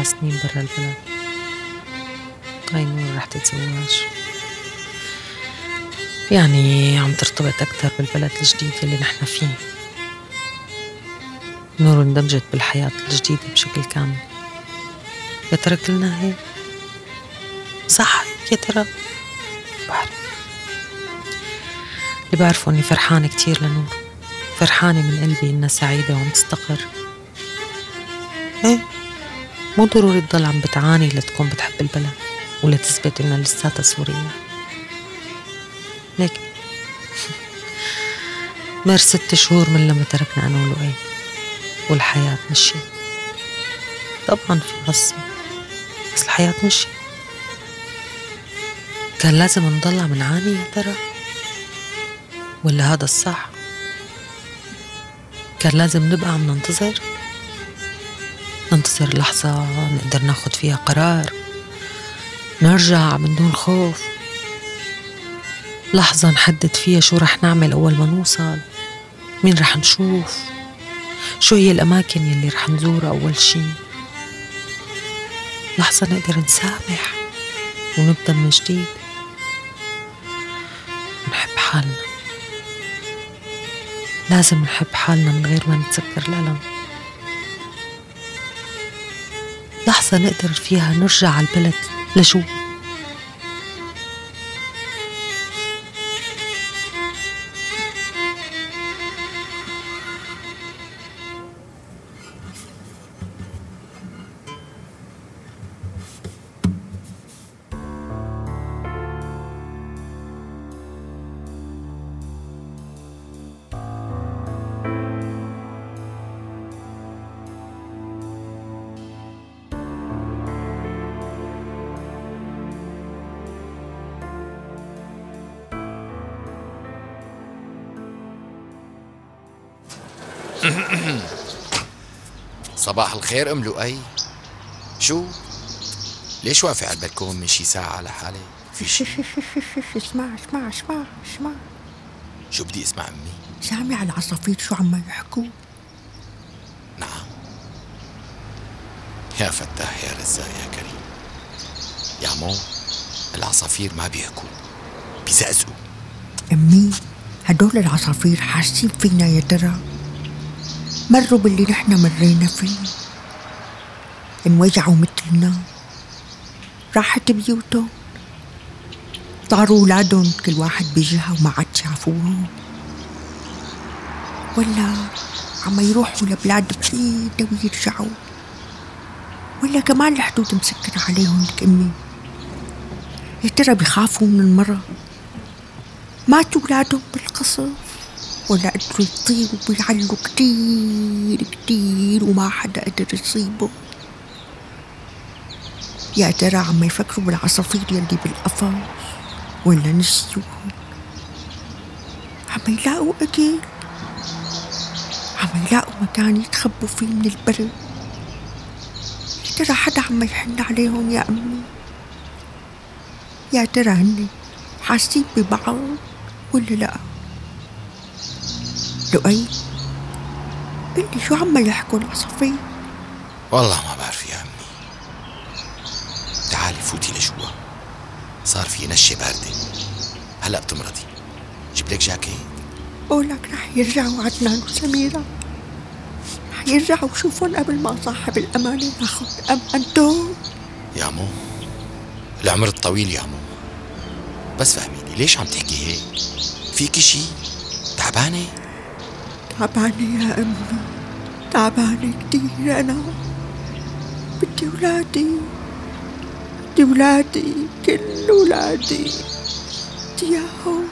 أربع سنين برا البلد هاي نور رح تتزوج. يعني عم ترتبط أكتر بالبلد الجديد اللي نحن فيه. نور اندمجت بالحياة الجديدة بشكل كامل. يا ترى كلنا هيك؟ صح يا ترى؟ بعرف اللي بعرفه إني فرحانة كتير لنور. فرحانة من قلبي إنها سعيدة وعم تستقر. إيه؟ مو ضروري تضل عم بتعاني لتكون بتحب البلد ولا تثبت إنها لساتها سورية. لكن مر ست شهور من لما تركنا أنا ولؤي والحياة مشيت طبعا في غصة بس الحياة مشيت كان لازم نضل عم نعاني يا ترى؟ ولا هذا الصح؟ كان لازم نبقى عم ننتظر؟ ننتظر لحظة نقدر ناخد فيها قرار نرجع من دون خوف. لحظة نحدد فيها شو رح نعمل أول ما نوصل مين رح نشوف شو هي الأماكن يلي رح نزورها أول شي. لحظة نقدر نسامح ونبدأ من جديد. نحب حالنا. لازم نحب حالنا من غير ما نتذكر الألم. لحظة نقدر فيها نرجع على البلد لجوا صباح الخير أم لؤي. شو؟ ليش واقفة على البلكون من شي ساعة على حالي؟ في شي؟ اسمع اسمع اسمع اسمع. شو بدي أسمع أمي؟ سامع العصافير شو عم يحكوا. نعم. يا فتاح يا رزاق يا كريم. يا مو العصافير ما بيحكوا بيزقزقوا أمي هدول العصافير حاسين فينا يا ترى؟ مروا باللي نحن مرينا فيه. انوجعوا مثلنا. راحت بيوتهم. صاروا أولادهم كل واحد بجهة وما عاد شافوهم ولا عم يروحوا لبلاد بعيدة ويرجعوا ولا كمان الحدود مسكرة عليهم لك يا ترى بخافوا من المرض ماتوا أولادهم بالقصف ولا قدروا يطيروا ويعلوا كتير كتير وما حدا قدر يصيبه. يا ترى عم يفكروا بالعصافير يلي بالقفص ولا نسيوهم؟ عم يلاقوا أكل؟ عم يلاقوا مكان يتخبوا فيه من البرد يا ترى حدا عم يحن عليهم يا أمي؟ يا ترى هن حاسين ببعض ولا لا؟ لؤي. قلي شو عم يحكوا العصافير والله ما بعرف يا امي تعالي فوتي لجوا. صار في نشة باردة. هلا بتمرضي. جيب لك جاكيت. بقولك رح يرجعوا عدنان وسميرة. رح يرجعوا وشوفون قبل ما صاحب الأمانة ياخد أمانته. يا مو. العمر الطويل يا مو. بس فهميني ليش عم تحكي هيك؟ فيكي شي تعبانة؟ تعبانة يا أمي تعبانة كتير أنا بدي ولادي بدي ولادي كل ولادي بدي إياهم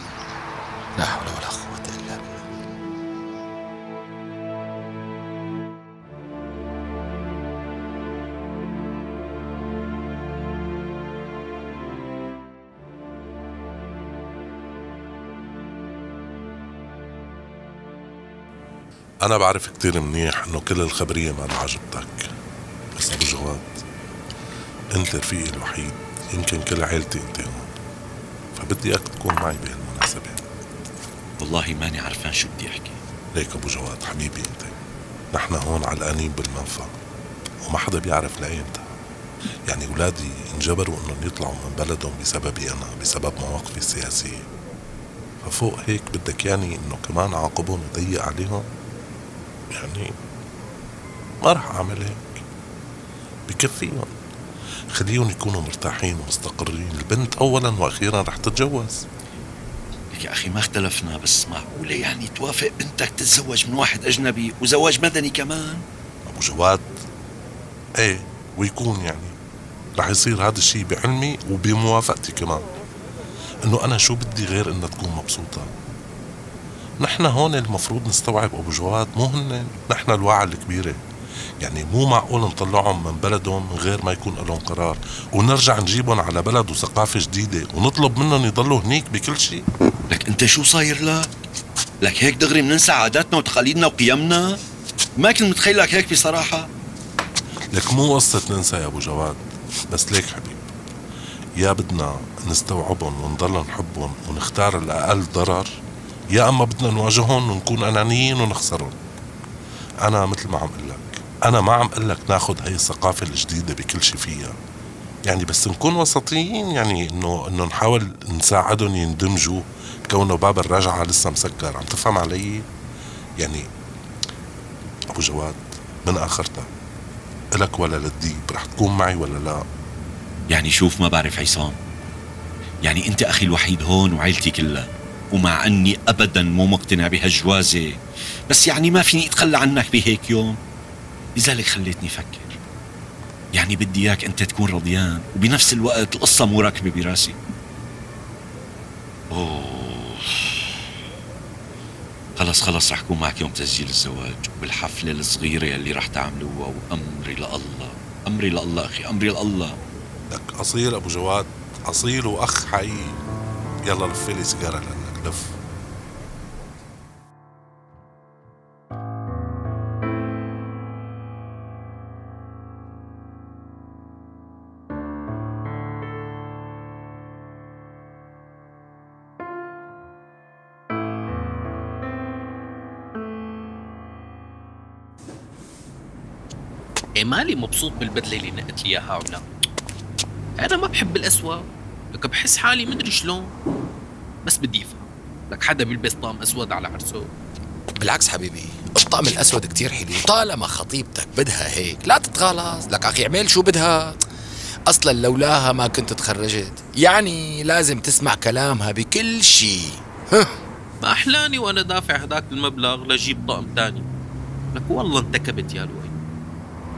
أنا بعرف كتير منيح إنه كل الخبرية ما عجبتك بس أبو جواد أنت رفيقي الوحيد يمكن كل عيلتي أنت هون. فبدي إياك تكون معي بهالمناسبة. والله ماني عرفان شو بدي أحكي. ليك أبو جواد حبيبي أنت. نحن هون علقانين بالمنفى وما حدا بيعرف لأيمتى يعني أولادي انجبروا إنهم يطلعوا من بلدهم بسببي أنا بسبب مواقفي السياسية. ففوق هيك بدك يعني إنه كمان عاقبهم وضيق عليهم؟ يعني ما رح أعمل هيك. بكفيهم خليهم يكونوا مرتاحين ومستقرين. البنت أولا وأخيرا رح تتجوز. لك يا أخي ما اختلفنا بس معقولة يعني توافق بنتك تتزوج من واحد أجنبي وزواج مدني كمان؟ أبو جواد إيه ويكون يعني. رح يصير هذا الشيء بعلمي وبموافقتي كمان. إنه أنا شو بدي غير إنها تكون مبسوطة؟ نحن هون المفروض نستوعب أبو جواد مو هن نحن الواعي الكبيرة. يعني مو معقول نطلعهم من بلدهم من غير ما يكون لهم قرار. ونرجع نجيبهم على بلد وثقافة جديدة ونطلب منهم يضلوا هنيك بكل شيء. لك أنت شو صاير لك لك هيك دغري بننسى عاداتنا وتقاليدنا وقيمنا؟ ما كنت متخيل لك هيك بصراحة. لك مو قصة ننسى يا أبو جواد بس ليك حبيب. يا بدنا نستوعبهم ونضل نحبهم ونختار الأقل ضرر يا أما بدنا نواجههم ونكون أنانيين ونخسرهم. أنا مثل ما عم أقول لك أنا ما عم أقول لك ناخد هاي الثقافة الجديدة بكل شي فيها. يعني بس نكون وسطيين يعني إنه إنه نحاول نساعدهم يندمجوا كونه باب الرجعة لسه مسكر. عم تفهم علي؟ يعني أبو جواد من آخرتها إلك ولا للديب؟ رح تكون معي ولا لا؟ يعني شوف ما بعرف عصام. يعني أنت أخي الوحيد هون وعيلتي كلها. ومع أني ابدا مو مقتنع بهالجوازه بس يعني ما فيني أتخلى عنك بهيك يوم. لذلك خليتني أفكر. يعني بدي إياك أنت تكون رضيان وبنفس الوقت القصة مو راكبة براسي. أوه. خلص خلص رح أكون معك يوم تسجيل الزواج. وبالحفله الصغيرة اللي رح تعملوها. وأمري لله. أمري لله أخي أمري لله. لك أصيل أبو جواد. أصيل وأخ حقيقي يلا لف لي سيجارة لأنك إيه مالي مبسوط بالبدلة اللي نقت لي إياها ولا أنا ما بحب الأسود لك بحس حالي مدري شلون بس بدي أفهم. لك حدا بيلبس طقم أسود على عرسه بالعكس حبيبي الطقم الأسود كتير حلو. طالما خطيبتك بدها هيك لا تتغلظ لك أخي اعمل شو بدها. أصلا لولاها ما كنت تخرجت. يعني لازم تسمع كلامها بكل شيء. ما أحلاني وأنا دافع هداك المبلغ لأجيب طقم تاني. لك والله انتكبت يا لؤي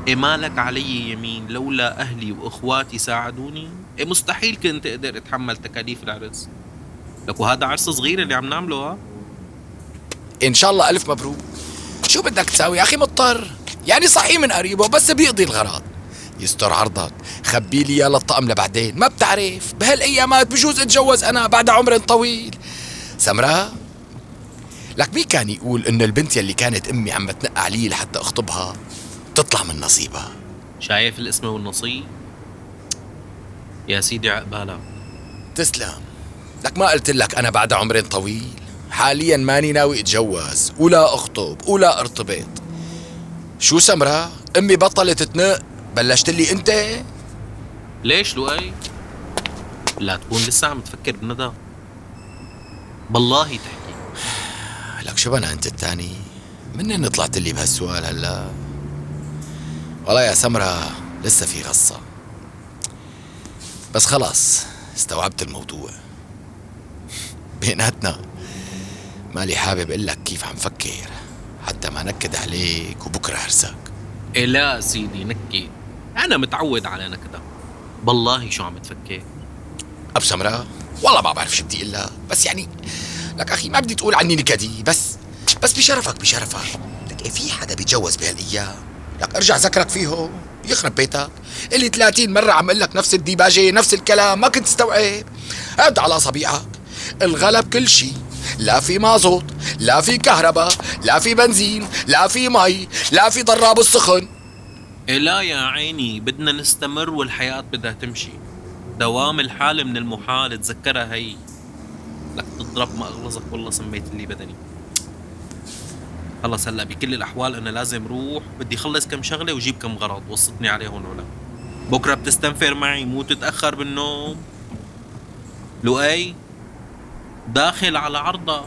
إيه مالك علي يمين؟ لولا أهلي وإخواتي ساعدوني؟ إيه مستحيل كنت أقدر أتحمل تكاليف العرس. لك وهذا عرس صغير اللي عم نعمله ها؟ إن شاء الله ألف مبروك. شو بدك تساوي يا أخي مضطر. يعني صحيح من قريبه بس بيقضي الغراض. يستر عرضك. خبي لي يا للطقم لبعدين. ما بتعرف. بهالأيامات بجوز أتجوز أنا بعد عمر طويل. سمراء لك مين كان يقول إنه البنت يلي كانت أمي عم تنقى علي لحتى أخطبها تطلع من نصيبها؟ شايف الاسم والنصيب؟ يا سيدي عقبالك. تسلم. لك ما قلت لك أنا بعد عمر طويل. حاليا ماني ناوي أتجوز ولا أخطب ولا أرتبط. شو سمرة؟ أمي بطلت تنق. بلشت لي أنت. ليش لؤي؟ لا تكون لسه عم تفكر بندى بالله تحكي. لك شو بنا أنت الثاني منين طلعت لي بهالسؤال هلا؟ والله يا سمرة لسه في غصة. بس خلاص استوعبت الموضوع. بيناتنا. مالي حابب أقول لك كيف عم فكر حتى ما نكد عليك وبكرة هرسك. إيه لا سيدي نكي. أنا متعود على نكدة. بالله شو عم تفكر؟ ابو سمرة والله ما بعرف شو بدي أقول بس يعني لك أخي ما بدي تقول عني نكدي. بس بس بشرفك بشرفك. لك إيه في حدا بيتجوز بهالأيام؟ لك أرجع ذكرك فيه. يخرب بيتك. اللي 30 مرة عم أقول لك نفس الديباجة نفس الكلام. ما كنت تستوعب. هد على صبيعك. الغلب كل شيء لا في مازوت لا في كهرباء لا في بنزين لا في مي لا في ضراب السخن. لا يا عيني بدنا نستمر والحياة بدها تمشي. دوام الحال من المحال تذكرها هي. لك تضرب ما أغلظك والله سميت اللي بدني. خلص هلا بكل الأحوال أنا لازم روح. بدي خلص كم شغلة وجيب كم غرض وصتني عليهم ولا. بكرة بتستنفر معي مو تتأخر بالنوم. لؤي؟ داخل على عرضة.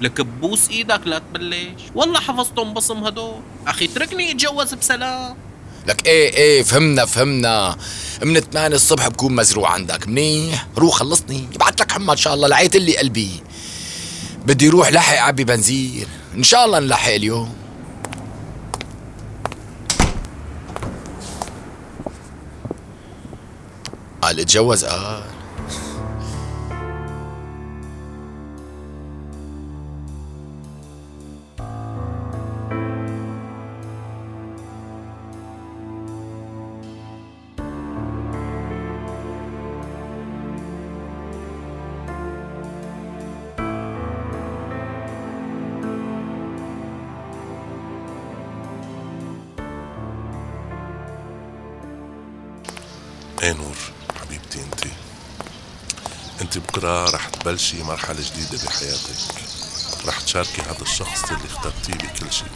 لك ببوس إيدك لا تبلش. والله حفظتهم بصم هدول. أخي اتركني أتجوز بسلام. لك إيه إيه فهمنا فهمنا. من 8 الصبح بكون مزروع عندك. منيح؟ روح خلصني. ابعت لك حمى إن شاء الله. لعيت لي قلبي. بدي روح لحق عبي بنزين إن شاء الله نلحق اليوم. قال اتجوز. قال بكره رح تبلشي مرحلة جديدة بحياتك. رح تشاركي هذا الشخص اللي اخترتيه بكل شيء.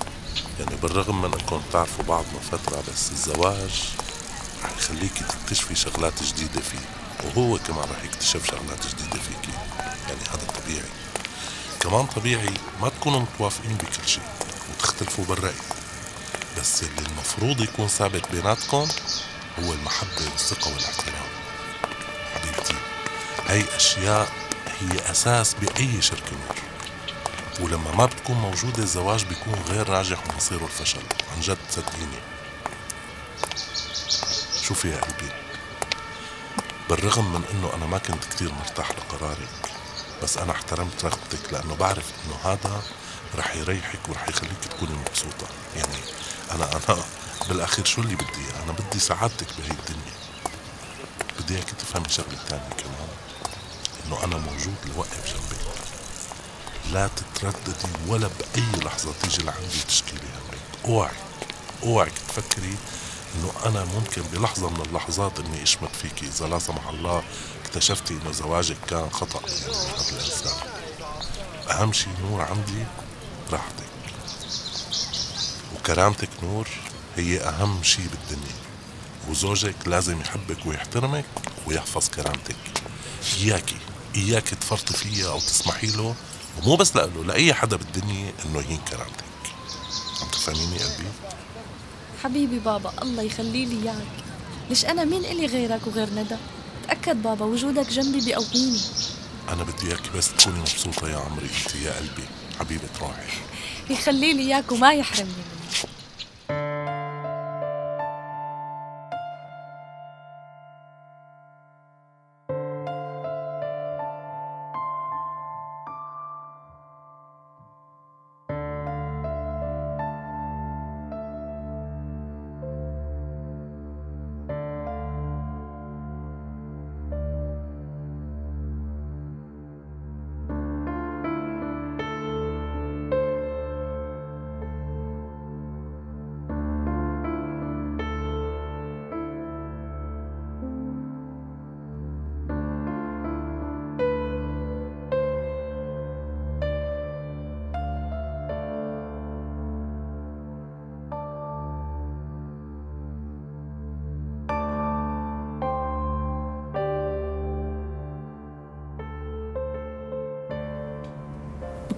يعني بالرغم من انكم تعرفوا بعضنا فترة بس الزواج رح يخليكي تكتشفي شغلات جديدة فيه. وهو كمان رح يكتشف شغلات جديدة فيكي. يعني هذا طبيعي. كمان طبيعي ما تكونوا متوافقين بكل شيء وتختلفوا بالرأي. بس اللي المفروض يكون ثابت بيناتكم هو المحبة والثقة والاحترام. هاي أشياء هي أساس بأي شركة نور ولما ما بتكون موجودة الزواج بيكون غير ناجح ومصيره الفشل. عن جد صدقيني. شوفي يا قلبي بالرغم من إنه أنا ما كنت كتير مرتاح لقرارك بس أنا احترمت رغبتك لأنه بعرف إنه هذا رح يريحك ورح يخليك تكوني مبسوطة. يعني أنا أنا بالأخير شو اللي بدي؟ أنا بدي سعادتك بهي الدنيا. بدي اياك تفهمي شغلة تانية كمان. إنه أنا موجود لوقف جنبك لا تترددي ولا بأي لحظة تيجي لعندي تشكي لي همك أوعي أوعي تفكري إنه أنا ممكن بلحظة من اللحظات إني أشمت فيكي. إذا لا سمح الله اكتشفتي إنه زواجك كان خطأ من هذا الانسان أهم شيء نور عندي راحتك. وكرامتك نور هي أهم شي بالدنيا. وزوجك لازم يحبك ويحترمك ويحفظ كرامتك. إياكي. إياكي تفرطي فيها أو تسمحي له ومو بس لإله لأي حدا بالدنيا إنه يهين كرامتك عم تفهميني قلبي؟ حبيبي بابا الله يخلي لي إياك. ليش أنا مين إلي غيرك وغير ندى؟ تأكد بابا وجودك جنبي بيقويني. أنا بدي إياكي بس تكوني مبسوطة يا عمري أنت يا قلبي. حبيبة روحي يخلي لي إياك وما يحرمني.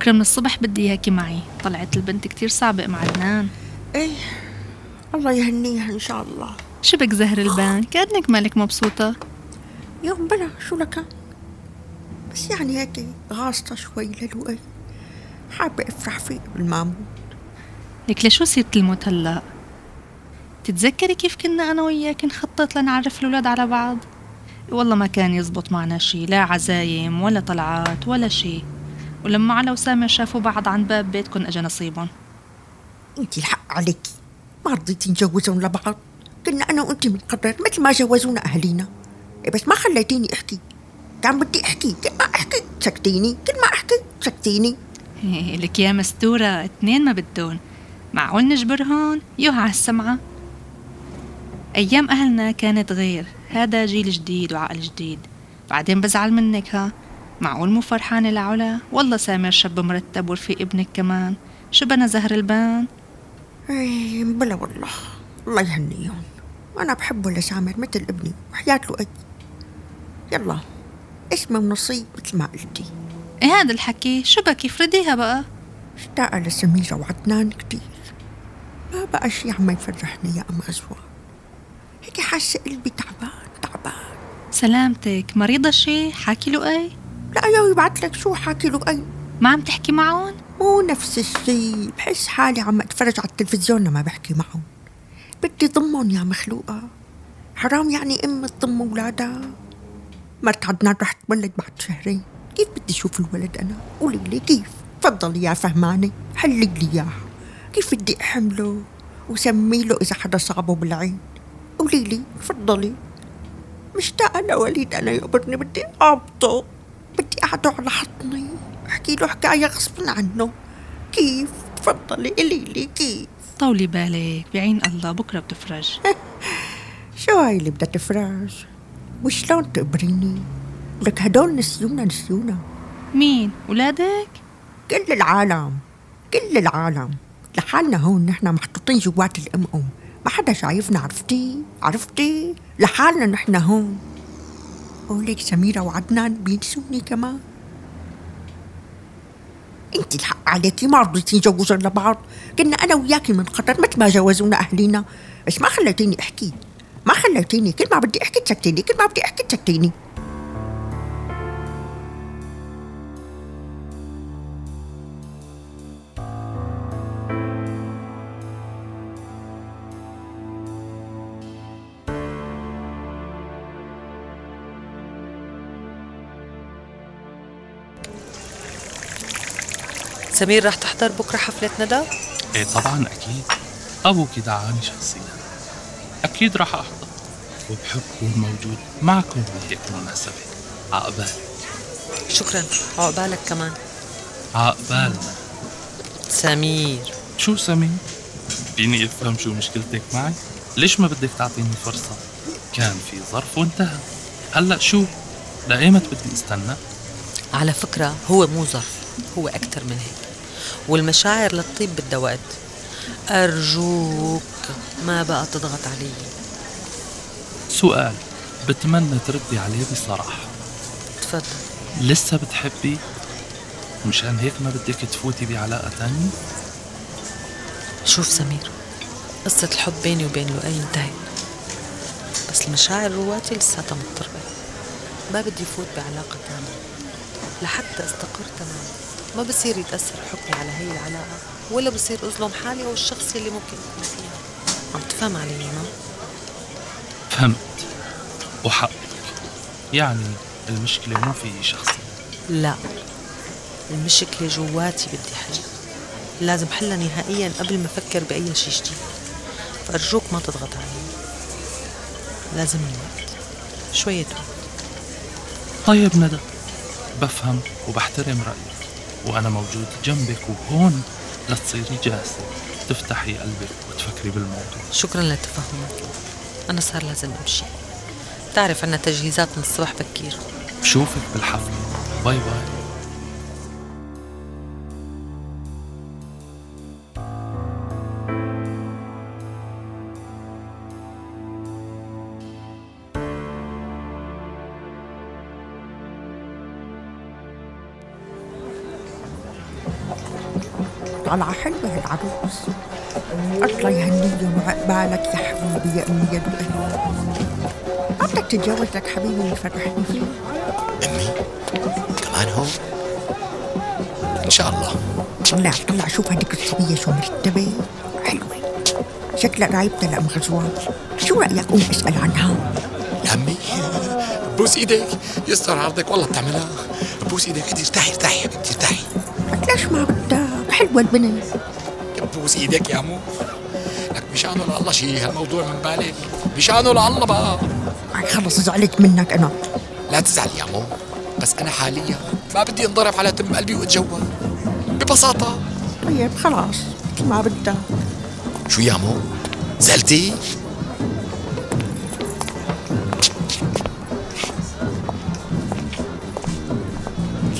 بكرة من الصبح بدي إياكي معي. طلعت البنت كتير صعبة مع عدنان. إيه. الله يهنيها إن شاء الله. شو بك زهر البان كأنك مالك مبسوطة. يوم بلا شو لك؟ بس يعني هيك غاصة شوي للوقت. حابة أفرح فيه بالمامون. لك لشو سيرة الموت هلأ؟ تتذكري كيف كنا أنا وياك نخطط لنعرف الولاد على بعض؟ والله ما كان يزبط معنا شي. لا عزايم ولا طلعات ولا شي. ولما على وسامر شافوا بعض عند باب بيتكم اجى نصيبهم. أنت الحق عليكي ما رضيتي نجوزهم لبعض. كنا أنا وأنت من قدر مثل ما جوزونا اهالينا إيه بس ما خليتيني أحكي. كان بدي أحكي. كل ما أحكي سكتيني. كل ما أحكي سكتيني. لك يا مستورة اتنين ما بدون معقول نجبرهن يوها على السمعة. أيام أهلنا كانت غير. هذا جيل جديد وعقل جديد. بعدين بزعل منك ها؟ معقول مو فرحانة لعلا والله سامر شاب مرتب ورفيق ابنك كمان. شو بنا زهر البان؟ إيه بلا والله. الله يهنيهم أنا بحبه لسامر مثل ابني وحياة له يلا اسمه ونصيب مثل ما قلتي. إيه هذا الحكي. شو بك؟ افرديها بقى. اشتاقة لسميرة وعدنان كتير. ما بقى شي عم يفرحني يا أم غزوة. هيك حاسة قلبي تعبان تعبان. سلامتك. مريضة شي؟ حاكي له لا يا يبعت لك شو حاكي له أي. ما عم تحكي معهم؟ مو نفس الشي بحس حالي عم أتفرج على التلفزيون لما بحكي معهم. بدي ضمهم يا مخلوقة. حرام يعني أم تضم أولادها مرت عدنان رح تولد بعد شهرين. كيف بدي أشوف الولد أنا؟ قولي لي كيف؟ تفضلي يا فهمانة حلي لي إياها. كيف بدي أحمله؟ وسمي له إذا حدا صعبه بالعين. قولي لي تفضلي. مشتاقة لوليد أنا يقبرني بدي أقبضه بدي أقعده على حضني. أحكي له حكاية غصبا عنه. كيف؟ تفضلي قولي لي كيف؟ طولي بالك بعين الله بكرة بتفرج. شو هاي اللي بدها تفرج؟ وشلون تقبريني؟ لك هدول نسيونا نسيونا. مين؟ ولادك كل العالم كل العالم. لحالنا هون نحن محطوطين جوات الام ام ما حدا شايفنا عرفتي؟ عرفتي؟ لحالنا نحن هون. قولك سميرة وعدنان بينسوني كمان. انت الحق عليكي ما رضيتي نجوزن لبعض كنا أنا وياكي من قطر مثل ما جوزونا أهلينا. بس ما خليتيني أحكي. ما خليتيني كل ما بدي أحكي تسكتيني كل ما بدي أحكي تسكتيني. سمير رح تحضر بكرة حفلة ندى؟ إيه طبعا أكيد أبوك دعاني شخصيا أكيد راح أحضر وبحب كون موجود معكم بهيك مناسبة عقبال شكرا عقبالك كمان عقبالنا سمير شو سمير؟ فيني أفهم شو مشكلتك معي؟ ليش ما بدك تعطيني فرصة؟ كان في ظرف وانتهى هلأ شو؟ لأيمت بدي استنى؟ على فكرة هو مو ظرف هو أكثر من هيك والمشاعر للطيب بدها وقت أرجوك ما بقى تضغط علي. سؤال. بتمنى تردي عليه بصراحة. تفضل. لسه بتحبي؟ مشان هيك ما بدك تفوتي بعلاقة تانية؟ شوف سمير قصة الحب بيني وبين لؤي انتهت. بس المشاعر رواتي لساتها مضطربة. ما بدي فوت بعلاقة كاملة لحتى استقر تماما ما بصير يتأثر حكمي على هي العلاقة ولا بصير أظلم حالي أو الشخص اللي ممكن أكون فيها. عم تفهم علي ما؟ فهمت. وحقك يعني المشكلة مو في شخصي. لا. المشكلة جواتي بدي حل. لازم حلها نهائيا قبل ما أفكر بأي شيء جديد. فأرجوك ما تضغط علي. لازم الوقت شوية وقت. طيب ندى. بفهم وبحترم رأيك. وأنا موجود جنبك وهون. لتصيري جاهزة تفتحي قلبك وتفكري بالموضوع. شكرا لتفهمك أنا صار لازم أمشي تعرف عنا تجهيزات من الصبح بكير. بشوفك بالحفلة. باي باي. طلعة حلوة هالعروس الله يهنيهم وعقبالك يا حبيبي يا أمي يا لؤي ما بدك تتجوز لك حبيبي ويفرحني فيه أمي كمان هو إن شاء الله. طلع طلع شوف هديك الصبية شو مرتبة. حلوة. شكلها قرايبتها لأم غزوان شو رأيك قوم أسأل عنها؟ يا عمي بوس إيدك يستر عرضك والله بتعملها. بوس إيدك هدي ارتاحي ارتاحي يا بنتي ارتاحي. البنت بوس إيدك يا عمو لك بشانه لله شيء هالموضوع من بالك بشانه لله بقى خلص زعلت منك أنا. لا تزعل يا عمو بس أنا حاليا ما بدي انضرب على تم قلبي وأتجوز. ببساطة. طيب خلاص. ما بدك شو يا عمو زعلتي؟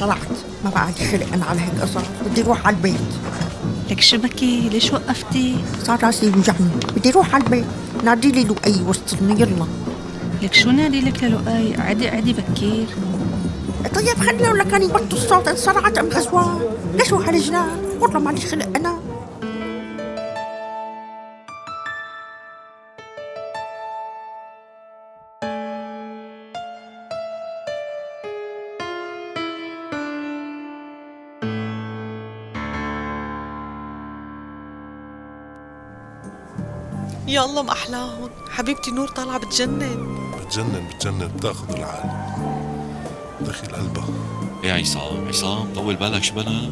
طلعت. ما بعد خلق أنا على هيك قصص بدي أروح على البيت. لك شو بكي؟ ليش وقفتي؟ صار راسي يوجعني. بدي أروح على البيت. نادي لي لؤي وصلني يلا. لك شو نادي لك للؤي؟ عدي عدي بكير. طيب خلينا ولا كان يبطل الصوت. انصرعت أم غزوان ليش هو هالجنان؟ والله مالي خلق أنا. يا الله ما أحلاهم. حبيبتي نور طالعة بتجنن. بتجنن بتجنن بتاخذ العقل. دخيل قلبها. يا عصام عصام طول بالك شو بنا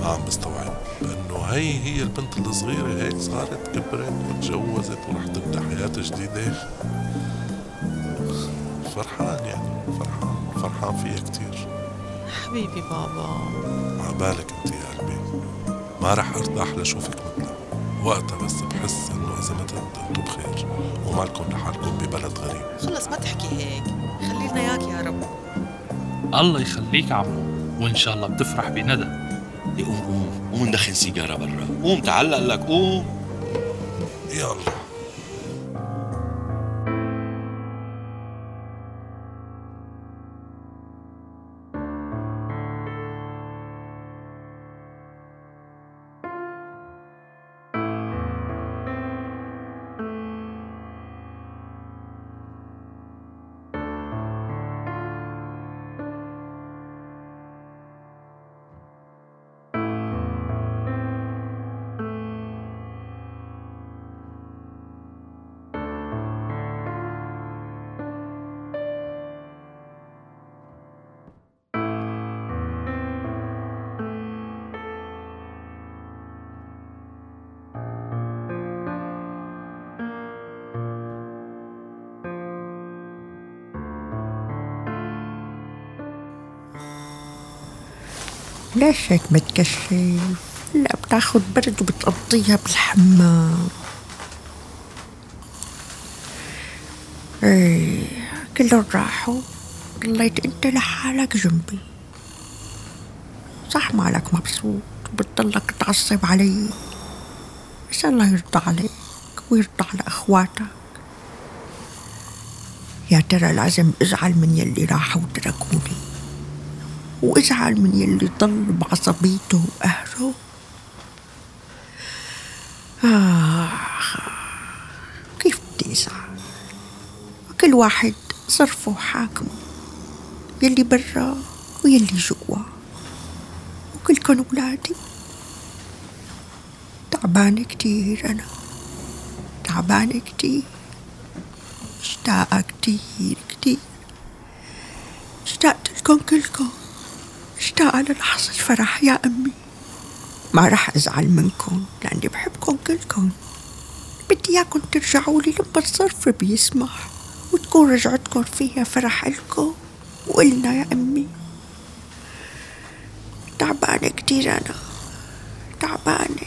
ما عم بستوعب. لأنه هي هي البنت الصغيرة هيك صارت كبرت وتجوزت ورح تبدأ حياة جديدة. فرحان يعني فرحان فرحان فيها كتير. حبيبي بابا. عبالك أنت يا قلبي. ما رح أرتاح لشوفك مثلها وقتها بس بحس إنه إذا متت انتو بخير ومالكم لحالكم ببلد غريب. خلص ما تحكي هيك. خلي لنا إياك يا رب. الله يخليك عمو وإن شاء الله بتفرح بندى. قوم قوم قوم ندخن سيجارة برا. قوم تعلق لك قوم. يا الله ليش هيك متكشف لا بتاخد برد وبتقضيها بالحمام. إيه كلهم راحوا. ضليت أنت لحالك جنبي. صح مالك مبسوط وبتضلك تعصب علي. بس الله يرضى عليك ويرضى على أخواتك. يا ترى لازم أزعل من يلي راحوا وتركوني. وازعل من يلي ضل بعصبيته وقهره آه كيف بدي أزعل؟ كل واحد صرفه وحاكمه يلي برا ويلي جوا وكلكن ولادي. تعبانة كتير أنا تعبانة كتير مشتاقة كتير كتير اشتقت لكم كلكم مشتاقة للحظة الفرح يا أمي. ما رح أزعل منكم لأني بحبكم كلكم. بدي إياكم ترجعوا لي لما الظرف بيسمح وتكون رجعتكم فيها فرح إلكم وإلنا يا أمي. تعبانة كتير أنا. تعبانة.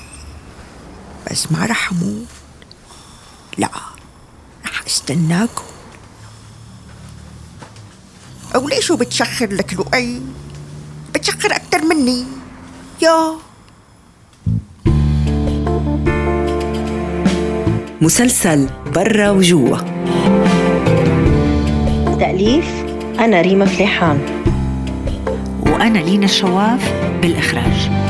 بس ما رح أموت. لا رح أستناكم. وليش بتشخر لك لؤي بتشخر أكتر مني يا مسلسل برا وجوا تأليف أنا ريما فليحان. وأنا لينا الشواف بالإخراج.